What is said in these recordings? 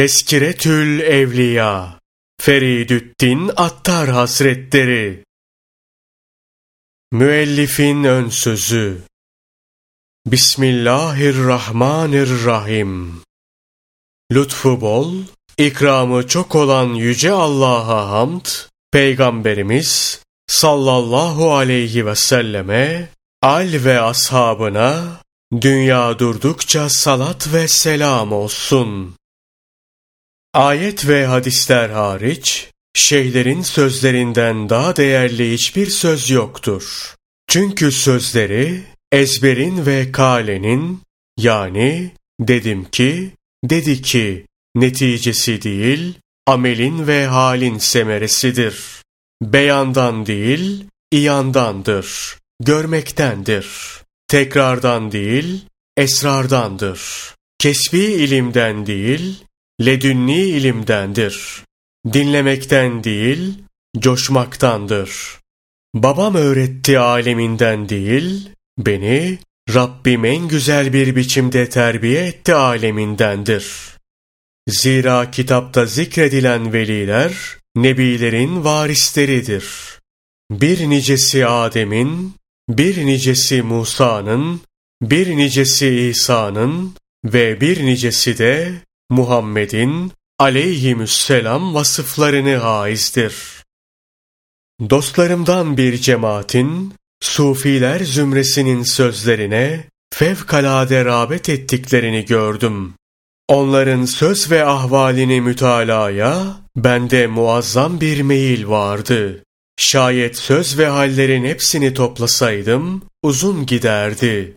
Teskiretül Evliya Feridüddin Attar Hazretleri. Müellifin ön sözü. Bismillahirrahmanirrahim. Lütfu bol, ikramı çok olan Yüce Allah'a hamd, Peygamberimiz sallallahu aleyhi ve selleme, al ve ashabına, dünya durdukça salat ve selam olsun. Ayet ve hadisler hariç, şeyhlerin sözlerinden daha değerli hiçbir söz yoktur. Çünkü sözleri ezberin ve kalenin yani dedim ki, dedi ki neticesi değil, amelin ve halin semeresidir. Beyandan değil, iyandandır, görmektendir. Tekrardan değil, esrardandır. Kesbi ilimden değil, ledünni ilimdendir. Dinlemekten değil, coşmaktandır. Babam öğretti aleminden değil, beni Rabbim en güzel bir biçimde terbiye etti alemindendir. Zira kitapta zikredilen veliler, nebilerin varisleridir. Bir nicesi Adem'in, bir nicesi Musa'nın, bir nicesi İsa'nın ve bir nicesi de Muhammed'in aleyhimüsselam vasıflarını haizdir. Dostlarımdan bir cemaatin, Sufiler zümresinin sözlerine fevkalade rağbet ettiklerini gördüm. Onların söz ve ahvalini mütalaya bende muazzam bir meyil vardı. Şayet söz ve hallerin hepsini toplasaydım uzun giderdi.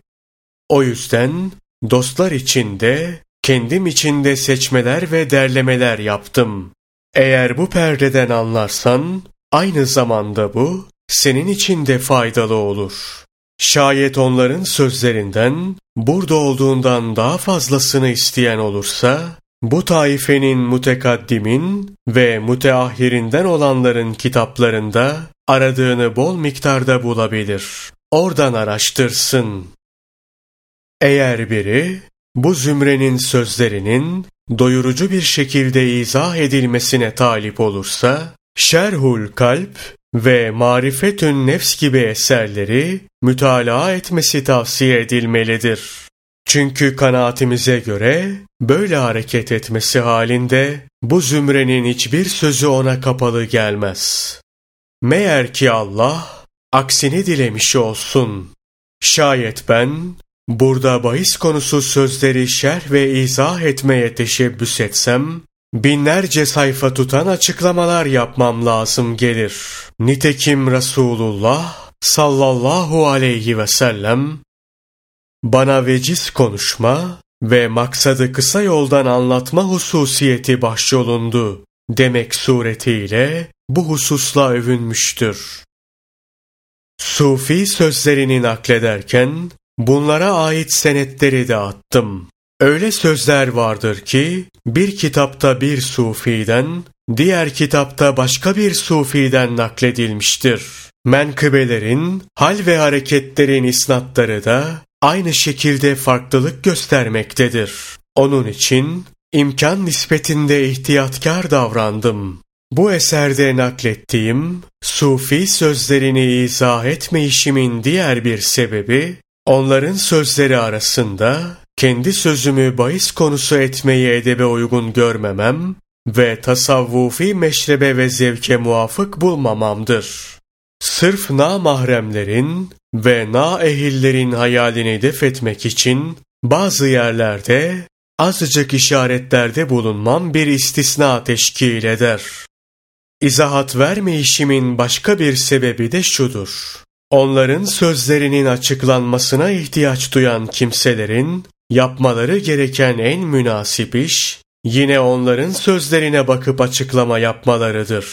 O yüzden dostlar içinde kendim içinde seçmeler ve derlemeler yaptım. Eğer bu perdeden anlarsan, aynı zamanda bu, senin için de faydalı olur. Şayet onların sözlerinden, burada olduğundan daha fazlasını isteyen olursa, bu taifenin mutekaddimin ve müteahhirinden olanların kitaplarında aradığını bol miktarda bulabilir. Oradan araştırsın. Eğer biri bu zümrenin sözlerinin doyurucu bir şekilde izah edilmesine talip olursa, Şerhul Kalp ve Marifetün Nefs gibi eserleri mütalaa etmesi tavsiye edilmelidir. Çünkü kanaatimize göre böyle hareket etmesi halinde bu zümrenin hiçbir sözü ona kapalı gelmez. Meğer ki Allah aksini dilemiş olsun. Şayet ben Burada bahis konusu sözleri şerh ve izah etmeye teşebbüs etsem, binlerce sayfa tutan açıklamalar yapmam lazım gelir. Nitekim Resulullah sallallahu aleyhi ve sellem, bana veciz konuşma ve maksadı kısa yoldan anlatma hususiyeti bahşolundu demek suretiyle bu hususla övünmüştür. Sufi sözlerini naklederken Bunlara ait senetleri de attım. Öyle sözler vardır ki bir kitapta bir sufiden, diğer kitapta başka bir sufiden nakledilmiştir. Menkıbelerin, hal ve hareketlerin isnatları da aynı şekilde farklılık göstermektedir. Onun için imkan nispetinde ihtiyatkar davrandım. Bu eserde naklettiğim sufi sözlerini izah etme işimin diğer bir sebebi Onların sözleri arasında kendi sözümü bahis konusu etmeyi edebe uygun görmemem ve tasavvufi meşrebe ve zevke muvafık bulmamamdır. Sırf na mahremlerin ve na ehillerin hayalini def etmek için bazı yerlerde azıcık işaretlerde bulunmam bir istisna teşkil eder. İzahat verme işimin başka bir sebebi de şudur. Onların sözlerinin açıklanmasına ihtiyaç duyan kimselerin yapmaları gereken en münasip iş yine onların sözlerine bakıp açıklama yapmalarıdır.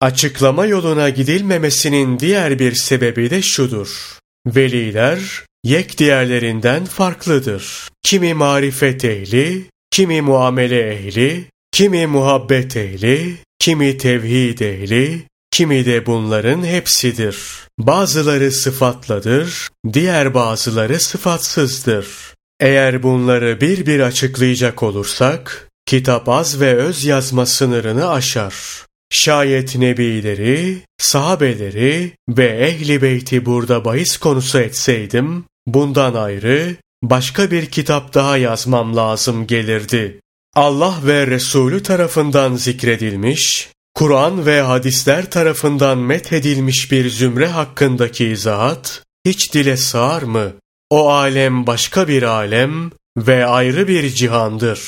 Açıklama yoluna gidilmemesinin diğer bir sebebi de şudur. Veliler yek diğerlerinden farklıdır. Kimi marifet ehli, kimi muamele ehli, kimi muhabbet ehli, kimi tevhid ehli, kimi de bunların hepsidir. Bazıları sıfatladır, diğer bazıları sıfatsızdır. Eğer bunları bir bir açıklayacak olursak, kitap az ve öz yazma sınırını aşar. Şayet nebileri, sahabeleri ve ehli beyti burada bahis konusu etseydim, bundan ayrı başka bir kitap daha yazmam lazım gelirdi. Allah ve Resulü tarafından zikredilmiş, Kur'an ve hadisler tarafından methedilmiş bir zümre hakkındaki izahat, hiç dile sığar mı? O alem başka bir alem ve ayrı bir cihandır.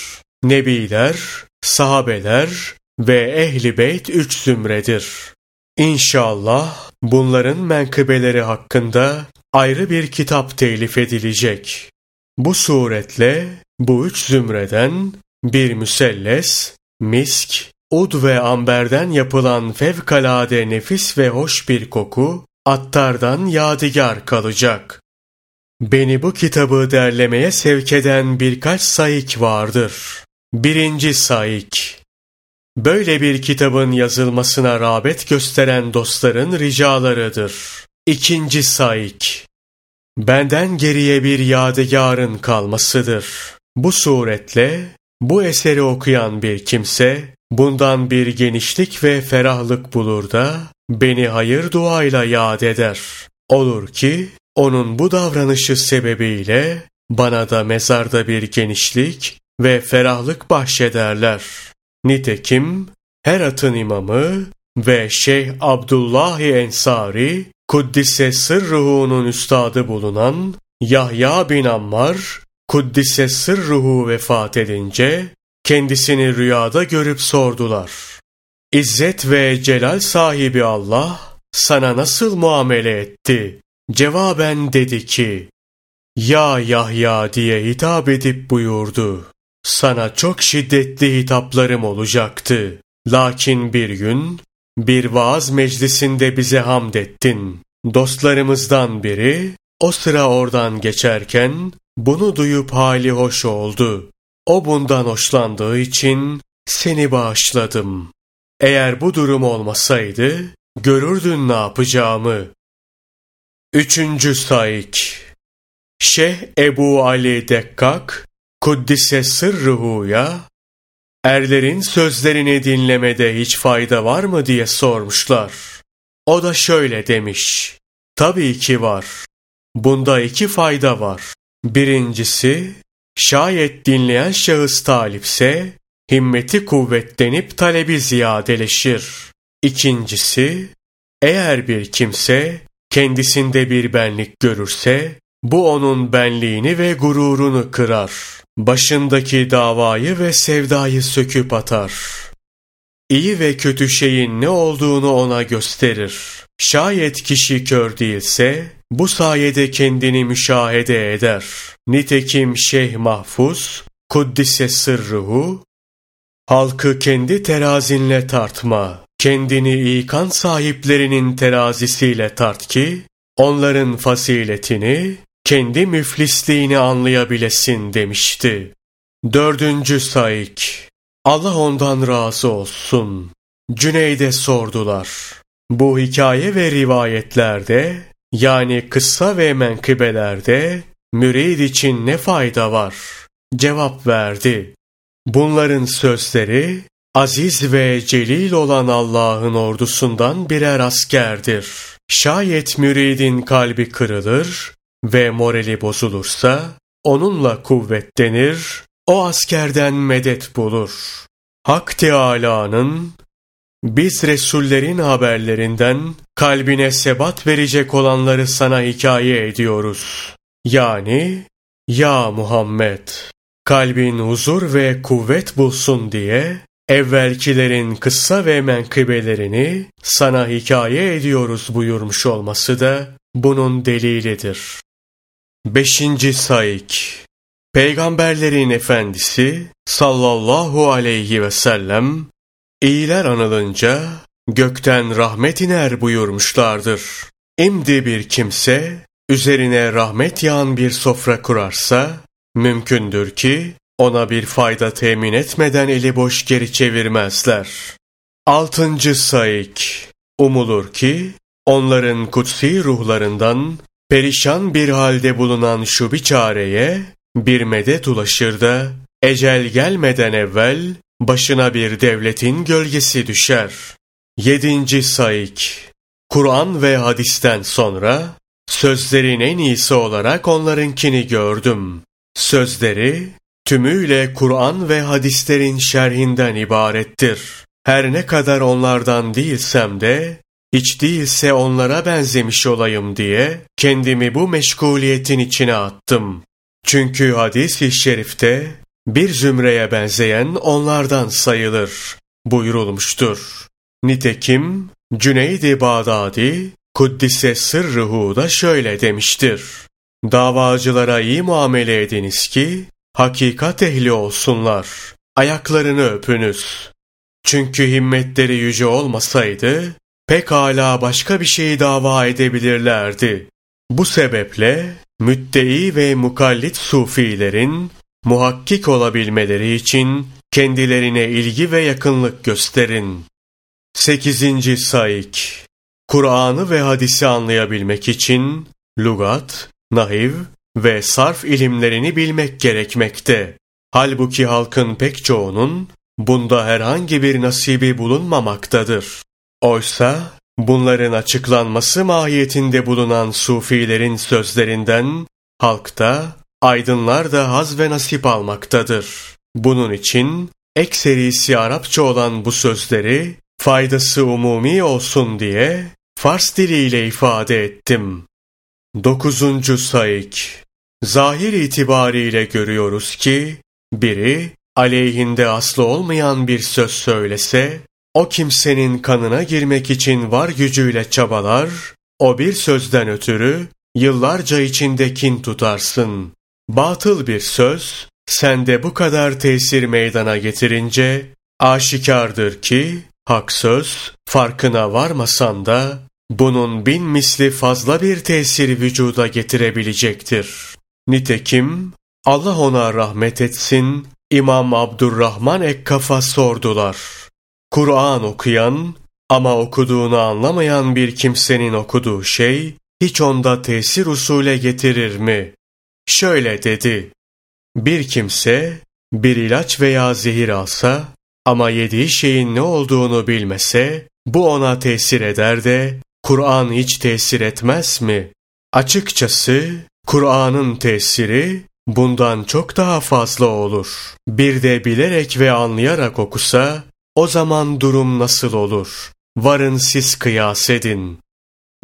Nebiler, sahabeler ve ehli beyt üç zümredir. İnşallah bunların menkıbeleri hakkında ayrı bir kitap telif edilecek. Bu suretle bu üç zümreden bir müselles, misk, ud ve amberden yapılan fevkalade nefis ve hoş bir koku, attardan yadigar kalacak. Beni bu kitabı derlemeye sevk eden birkaç saik vardır. Birinci saik. Böyle bir kitabın yazılmasına rağbet gösteren dostların ricalarıdır. İkinci saik. Benden geriye bir yadigarın kalmasıdır. Bu suretle bu eseri okuyan bir kimse bundan bir genişlik ve ferahlık bulur da beni hayır duayla yad eder. Olur ki onun bu davranışı sebebiyle bana da mezarda bir genişlik ve ferahlık bahşederler. Nitekim Herat'ın imamı ve Şeyh Abdullah Ensari, Kuddise sırruhunun üstadı bulunan Yahya bin Ammar, Kuddise sırruhu vefat edince, kendisini rüyada görüp sordular. İzzet ve celal sahibi Allah, sana nasıl muamele etti? Cevaben dedi ki, Ya Yahya diye hitap edip buyurdu. Sana çok şiddetli hitaplarım olacaktı. Lakin bir gün bir vaaz meclisinde bize hamd ettin. Dostlarımızdan biri o sıra oradan geçerken bunu duyup hali hoş oldu. O bundan hoşlandığı için seni bağışladım. Eğer bu durum olmasaydı görürdün ne yapacağımı. Üçüncü saik Şeyh Ebu Ali Dekkak Kuddise sırruhuya erlerin sözlerini dinlemede hiç fayda var mı diye sormuşlar. O da şöyle demiş. Tabii ki var. Bunda iki fayda var. Birincisi, şayet dinleyen şahıs talipse, himmeti kuvvetlenip talebi ziyadeleşir. İkincisi, eğer bir kimse kendisinde bir benlik görürse, bu onun benliğini ve gururunu kırar. Başındaki davayı ve sevdayı söküp atar. İyi ve kötü şeyin ne olduğunu ona gösterir. Şayet kişi kör değilse, bu sayede kendini müşahede eder. Nitekim Şeyh Mahfuz, Kuddise sırruhu, halkı kendi terazinle tartma, kendini ikan sahiplerinin terazisiyle tart ki, onların fasiletini, kendi müflisliğini anlayabilesin demişti. Dördüncü saik, Allah ondan razı olsun. Cüneyd'e sordular. Bu hikaye ve rivayetlerde, yani kıssa ve menkıbelerde, mürid için ne fayda var? Cevap verdi. Bunların sözleri, aziz ve celil olan Allah'ın ordusundan birer askerdir. Şayet müridin kalbi kırılır ve morali bozulursa, onunla kuvvetlenir, o askerden medet bulur. Hak Teâlâ'nın biz Resullerin haberlerinden kalbine sebat verecek olanları sana hikaye ediyoruz. Yani, ya Muhammed, kalbin huzur ve kuvvet bulsun diye evvelkilerin kıssa ve menkıbelerini sana hikaye ediyoruz buyurmuş olması da bunun delilidir. Beşinci Saik Peygamberlerin Efendisi sallallahu aleyhi ve sellem iyiler anılınca gökten rahmet iner buyurmuşlardır. İmdi bir kimse üzerine rahmet yağan bir sofra kurarsa mümkündür ki ona bir fayda temin etmeden eli boş geri çevirmezler. Altıncı Saik Umulur ki onların kutsi ruhlarından perişan bir halde bulunan şu biçareye bir medet ulaşır da ecel gelmeden evvel başına bir devletin gölgesi düşer. Yedinci Saik Kur'an ve hadisten sonra sözlerin en iyisi olarak onlarınkini gördüm. Sözleri tümüyle Kur'an ve hadislerin şerhinden ibarettir. Her ne kadar onlardan değilsem de hiç değilse onlara benzemiş olayım diye kendimi bu meşguliyetin içine attım. Çünkü hadis-i şerifte bir zümreye benzeyen onlardan sayılır buyurulmuştur. Nitekim Cüneyd-i Bağdadi Kuddise Sırrıhu da şöyle demiştir. Davacılara iyi muamele ediniz ki hakikat ehli olsunlar. Ayaklarını öpünüz. Çünkü himmetleri yüce olmasaydı pekala başka bir şeyi dava edebilirlerdi. Bu sebeple müddei ve mukallit sufilerin muhakkik olabilmeleri için kendilerine ilgi ve yakınlık gösterin. 8. Saik Kur'an'ı ve hadisi anlayabilmek için lugat, nahiv ve sarf ilimlerini bilmek gerekmekte. Halbuki halkın pek çoğunun bunda herhangi bir nasibi bulunmamaktadır. Oysa bunların açıklanması mahiyetinde bulunan sufilerin sözlerinden halkta, aydınlar da haz ve nasip almaktadır. Bunun için ekserisi Arapça olan bu sözleri faydası umumi olsun diye Fars diliyle ifade ettim. 9. Saik Zahir itibariyle görüyoruz ki, biri aleyhinde aslı olmayan bir söz söylese, o kimsenin kanına girmek için var gücüyle çabalar, o bir sözden ötürü yıllarca içinde kin tutarsın. Batıl bir söz, sende bu kadar tesir meydana getirince, aşikardır ki, hak söz, farkına varmasan da, bunun bin misli fazla bir tesir vücuda getirebilecektir. Nitekim, Allah ona rahmet etsin, İmam Abdurrahman Ekkafa sordular. Kur'an okuyan ama okuduğunu anlamayan bir kimsenin okuduğu şey hiç onda tesir usule getirir mi? Şöyle dedi. Bir kimse bir ilaç veya zehir alsa ama yediği şeyin ne olduğunu bilmese bu ona tesir eder de Kur'an hiç tesir etmez mi? Açıkçası Kur'an'ın tesiri bundan çok daha fazla olur. Bir de bilerek ve anlayarak okusa o zaman durum nasıl olur? Varın siz kıyas edin.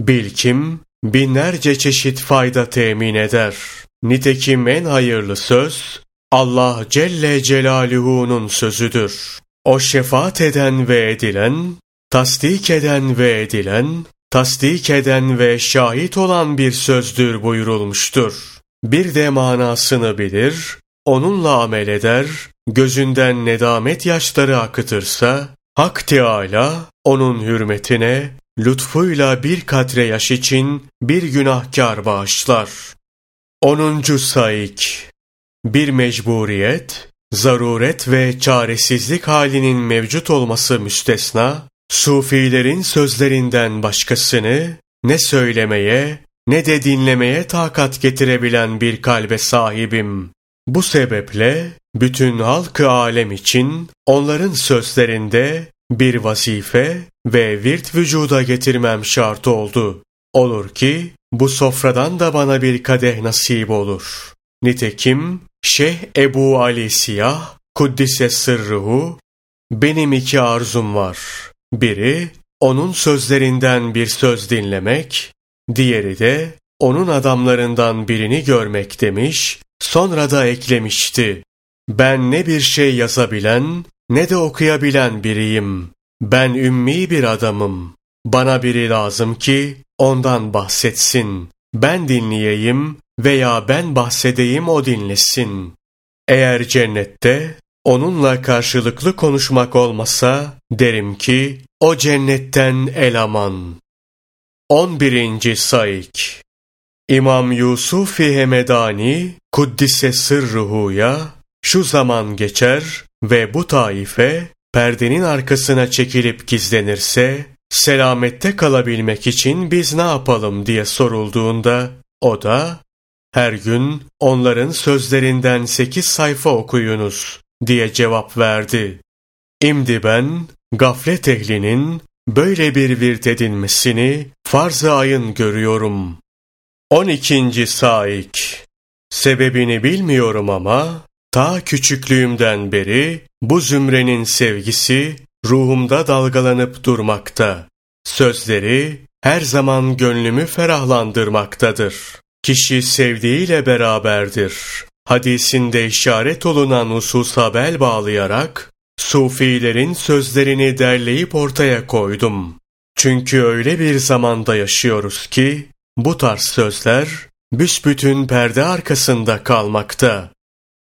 Bilkim binlerce çeşit fayda temin eder. Nitekim en hayırlı söz Allah Celle Celaluhu'nun sözüdür. O şefaat eden ve edilen, tasdik eden ve edilen, tasdik eden ve şahit olan bir sözdür buyurulmuştur. Bir de manasını bilir, onunla amel eder, gözünden nedamet yaşları akıtırsa, Hak Teâlâ onun hürmetine, lütfuyla bir katre yaş için bir günahkar bağışlar. 10. Saik Bir mecburiyet, zaruret ve çaresizlik halinin mevcut olması müstesna, Sufilerin sözlerinden başkasını ne söylemeye ne de dinlemeye takat getirebilen bir kalbe sahibim. Bu sebeple bütün halkı alem için onların sözlerinde bir vazife ve virt vücuda getirmem şart oldu. Olur ki bu sofradan da bana bir kadeh nasip olur. Nitekim Şeyh Ebu Ali Siyah, Kuddise Sırruhu, benim iki arzum var. Biri, onun sözlerinden bir söz dinlemek, diğeri de onun adamlarından birini görmek demiş, sonra da eklemişti. Ben ne bir şey yazabilen ne de okuyabilen biriyim. Ben ümmi bir adamım. Bana biri lazım ki ondan bahsetsin. Ben dinleyeyim veya ben bahsedeyim o dinlesin. Eğer cennette onunla karşılıklı konuşmak olmasa derim ki o cennetten elaman. 11. Saik İmam Yusuf-i Hemedani Kuddise Sırruhu'ya şu zaman geçer ve bu taife perdenin arkasına çekilip gizlenirse selamette kalabilmek için biz ne yapalım diye sorulduğunda o da Her gün onların sözlerinden sekiz sayfa okuyunuz diye cevap verdi. İmdi ben gaflet ehlinin böyle bir virt edinmesini farz-ı ayın görüyorum. 12. Saik Sebebini bilmiyorum ama ta küçüklüğümden beri bu zümrenin sevgisi ruhumda dalgalanıp durmakta. Sözleri her zaman gönlümü ferahlandırmaktadır. Kişi sevdiğiyle beraberdir. Hadisinde işaret olunan hususa bel bağlayarak, Sufilerin sözlerini derleyip ortaya koydum. Çünkü öyle bir zamanda yaşıyoruz ki, bu tarz sözler büsbütün perde arkasında kalmakta.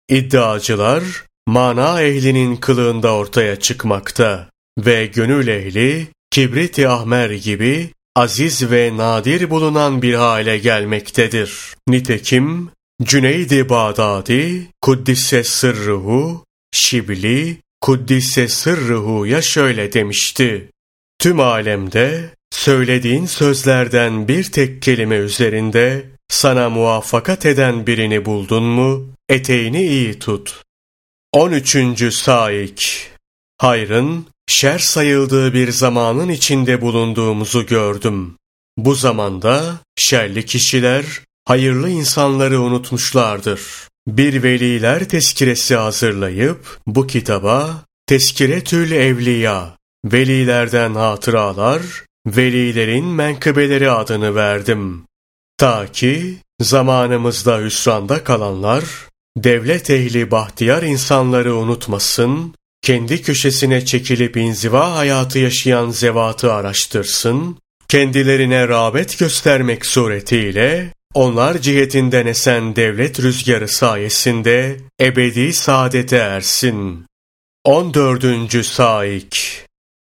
İddiacılar, mana ehlinin kılığında ortaya çıkmakta ve gönül ehli, kibrit-i ahmer gibi aziz ve nadir bulunan bir hale gelmektedir. Nitekim Cüneyd-i Bağdadi, Kuddise Sırruhu, Şibli, Kuddise Sırruhu'ya şöyle demişti. Tüm alemde söylediğin sözlerden bir tek kelime üzerinde sana muvaffakat eden birini buldun mu, eteğini iyi tut. 13. Saik Hayrın, şer sayıldığı bir zamanın içinde bulunduğumuzu gördüm. Bu zamanda şerli kişiler hayırlı insanları unutmuşlardır. Bir veliler tezkiresi hazırlayıp bu kitaba Teskiretül Evliya, velilerden hatıralar, velilerin menkıbeleri adını verdim. Ta ki zamanımızda hüsranda kalanlar, devlet ehli bahtiyar insanları unutmasın, kendi köşesine çekilip inziva hayatı yaşayan zevatı araştırsın, kendilerine rağbet göstermek suretiyle onlar cihetinden esen devlet rüzgarı sayesinde ebedi saadete ersin. 14. Saik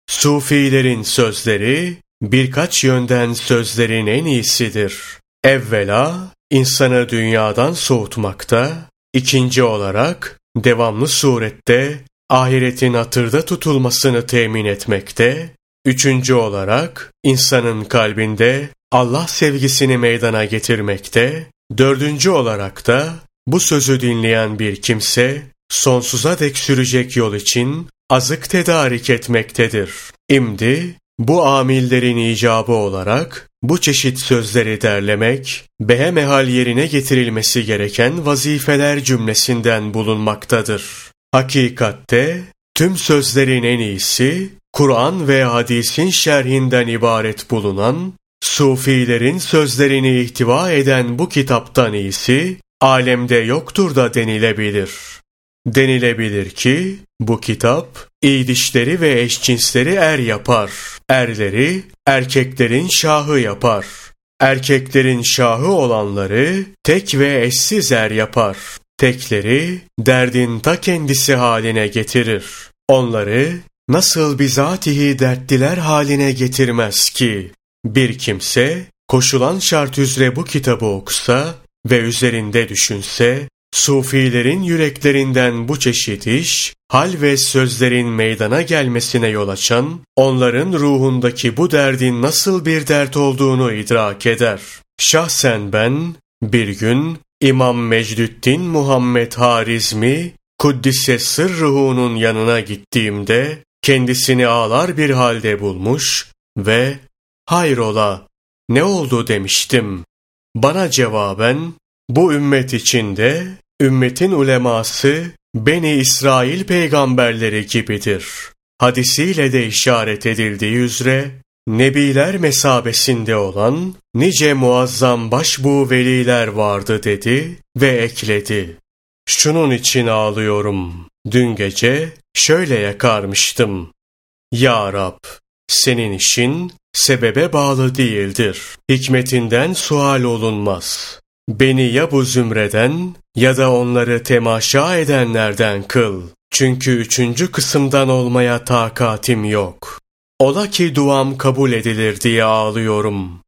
Sufilerin sözleri birkaç yönden sözlerin en iyisidir. Evvela insanı dünyadan soğutmakta, ikinci olarak devamlı surette ahiretin hatırda tutulmasını temin etmekte, üçüncü olarak insanın kalbinde Allah sevgisini meydana getirmekte, dördüncü olarak da bu sözü dinleyen bir kimse sonsuza dek sürecek yol için azık tedarik etmektedir. İmdi bu amillerin icabı olarak bu çeşit sözleri derlemek, behemehal yerine getirilmesi gereken vazifeler cümlesinden bulunmaktadır. Hakikatte tüm sözlerin en iyisi, Kur'an ve hadisin şerhinden ibaret bulunan Sufilerin sözlerini ihtiva eden bu kitaptan iyisi, alemde yoktur da denilebilir. Denilebilir ki, bu kitap, iydişleri ve eşcinsleri er yapar. Erleri, erkeklerin şahı yapar. Erkeklerin şahı olanları, tek ve eşsiz er yapar. Tekleri, derdin ta kendisi haline getirir. Onları, nasıl bizatihi dertliler haline getirmez ki? Bir kimse koşulan şart üzere bu kitabı okusa ve üzerinde düşünse, Sufilerin yüreklerinden bu çeşit iş, hal ve sözlerin meydana gelmesine yol açan, onların ruhundaki bu derdin nasıl bir dert olduğunu idrak eder. Şahsen ben, bir gün İmam Mecdüddin Muhammed Harizmi, Kuddise Sırruhu'nun yanına gittiğimde, kendisini ağlar bir halde bulmuş ve hayrola ne oldu demiştim. Bana cevaben bu ümmet içinde ümmetin uleması Beni İsrail peygamberleri gibidir. Hadisiyle de işaret edildiği üzere Nebiler mesabesinde olan nice muazzam başbu veliler vardı dedi ve ekledi. Şunun için ağlıyorum. Dün gece şöyle yakarmıştım. Ya Rab, senin işin sebebe bağlı değildir. Hikmetinden sual olunmaz. Beni ya bu zümreden ya da onları temaşa edenlerden kıl. Çünkü üçüncü kısımdan olmaya takatim yok. Ola ki duam kabul edilir diye ağlıyorum.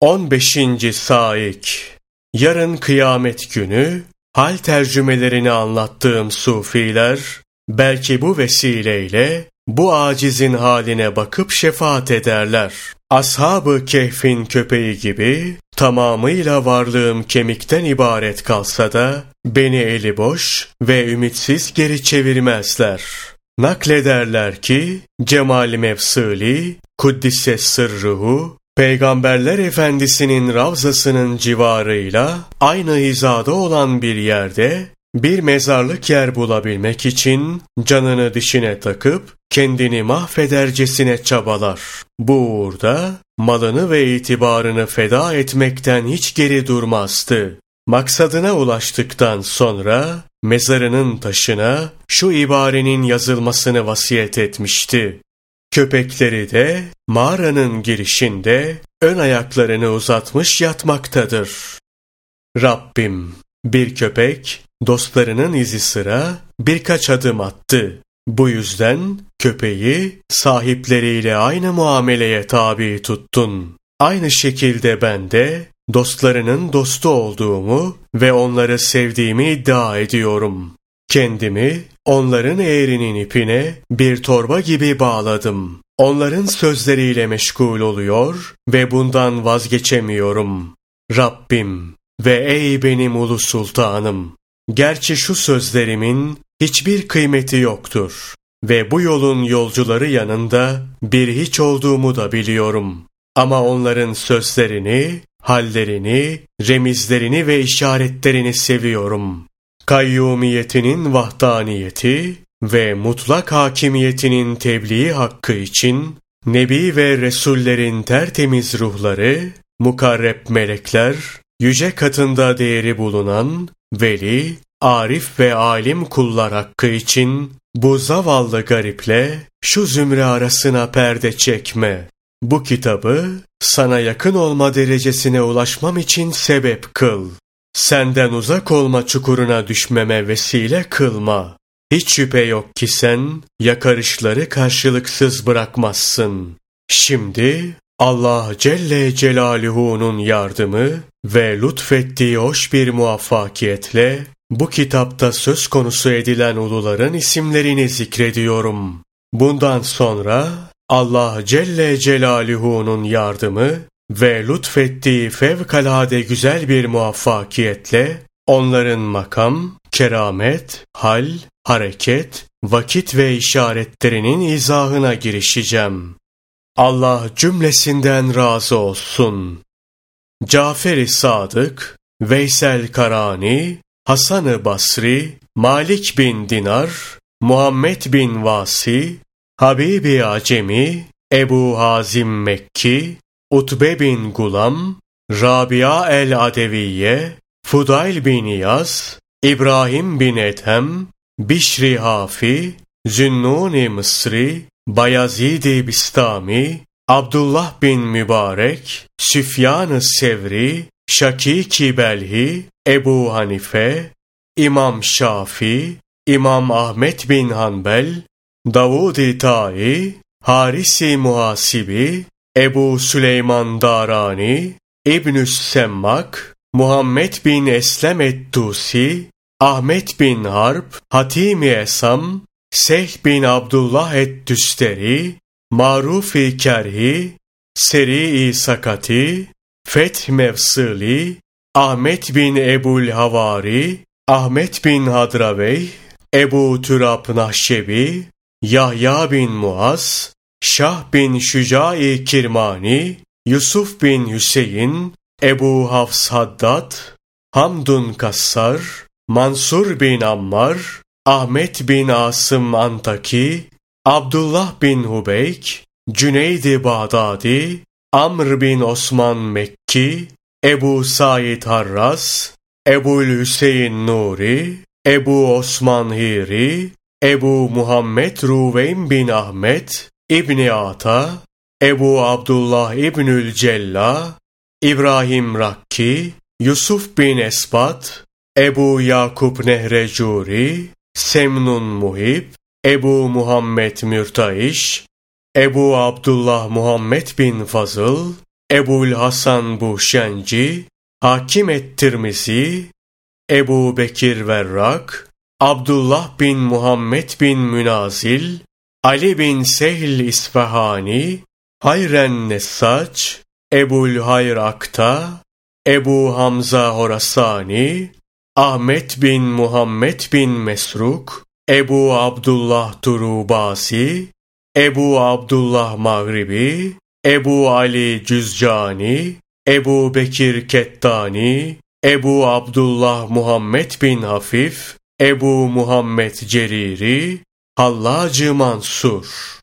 15. Saik Yarın kıyamet günü hal tercümelerini anlattığım sufiler belki bu vesileyle bu acizin haline bakıp şefaat ederler. Ashab-ı Kehf'in köpeği gibi tamamıyla varlığım kemikten ibaret kalsa da beni eli boş ve ümitsiz geri çevirmezler. Naklederler ki Cemal Mevsili, Kuddise Sırruhu, Peygamberler Efendisi'nin ravzasının civarıyla aynı hizada olan bir yerde bir mezarlık yer bulabilmek için canını dişine takıp kendini mahvedercesine çabalar. Bu uğurda malını ve itibarını feda etmekten hiç geri durmazdı. Maksadına ulaştıktan sonra mezarının taşına şu ibarenin yazılmasını vasiyet etmişti. Köpekleri de mağaranın girişinde ön ayaklarını uzatmış yatmaktadır. Rabbim, bir köpek dostlarının izi sıra birkaç adım attı. Bu yüzden köpeği sahipleriyle aynı muameleye tabi tuttun. Aynı şekilde ben de dostlarının dostu olduğumu ve onları sevdiğimi iddia ediyorum. Kendimi onların eğrinin ipine bir torba gibi bağladım. Onların sözleriyle meşgul oluyor ve bundan vazgeçemiyorum. Rabbim ve ey benim ulu sultanım! Gerçi şu sözlerimin hiçbir kıymeti yoktur ve bu yolun yolcuları yanında bir hiç olduğumu da biliyorum. Ama onların sözlerini, hallerini, remizlerini ve işaretlerini seviyorum. Kayyumiyetinin vahdaniyeti ve mutlak hakimiyetinin tebliği hakkı için Nebi ve Resullerin tertemiz ruhları, mukarreb melekler, yüce katında değeri bulunan veli, arif ve alim kullar hakkı için bu zavallı gariple şu zümre arasına perde çekme. Bu kitabı sana yakın olma derecesine ulaşmam için sebep kıl. Senden uzak olma çukuruna düşmeme vesile kılma. Hiç şüphe yok ki sen yakarışları karşılıksız bırakmazsın. Şimdi Allah Celle Celaluhu'nun yardımı ve lütfettiği hoş bir muvaffakiyetle bu kitapta söz konusu edilen uluların isimlerini zikrediyorum. Bundan sonra Allah Celle Celaluhu'nun yardımı ve lütfettiği fevkalade güzel bir muvaffakiyetle onların makam, keramet, hal, hareket, vakit ve işaretlerinin izahına girişeceğim. Allah cümlesinden razı olsun. Cafer-i Sadık, Veysel Karani, Hasan-ı Basri, Malik bin Dinar, Muhammed bin Vasi, Habibi Acemi, Ebu Hazim Mekki, Utbe bin Gulam, Rabia el-Adeviye, Fudayl bin Yaz, İbrahim bin Ethem, Bişri Hafi, Zünnun-i Mısri, Bayazid-i Bistami, Abdullah bin Mübarek, Süfyan-ı Sevri, Şakiki Belhi, Ebu Hanife, İmam Şafi, İmam Ahmet bin Hanbel, Davud-i Tai, Harisi Muhasibi, Ebu Süleyman Darani, İbnü Semmak, Muhammed bin Eslem Ettusi, Ahmet bin Harp, Hatimi Esam, Seh bin Abdullah Eddüsteri, Maruf-i Kerhi, Seri-i Sakati, Feth Mevsili, Ahmet bin Ebul Havari, Ahmet bin Hadravey, Ebu Türab Nahşebi, Yahya bin Muaz, Şah bin Şüca-i Kirmani, Yusuf bin Hüseyin, Ebu Hafs Haddad, Hamdun Kassar, Mansur bin Ammar, Ahmet bin Asım Antaki, Abdullah bin Hubeyk, Cüneydi Bağdadi, Amr bin Osman Mekki, Ebu Said Harras, Ebu Hüseyin Nuri, Ebu Osman Hiri, Ebu Muhammed Ruveyn bin Ahmet, İbni Ata, Ebu Abdullah İbnül Cella, İbrahim Rakki, Yusuf bin Esbat, Ebu Yakup Nehrecuri, Semnun Muhib, Ebu Muhammed Mürtaiş, Ebu Abdullah Muhammed bin Fazıl, Ebul Hasan Buhşenci, Hakim Ettirmizi, Ebu Bekir Verrak, Abdullah bin Muhammed bin Münazil, Ali bin Sehl İsfahani, Hayren Nessaç, Ebul Hayr Akta, Ebu Hamza Horasani, Ahmet bin Muhammed bin Mesruk, Ebu Abdullah Turubasi, Ebu Abdullah Mağribi, Ebu Ali Cüzcani, Ebu Bekir Kettani, Ebu Abdullah Muhammed bin Hafif, Ebu Muhammed Ceriri, Hallacı Mansur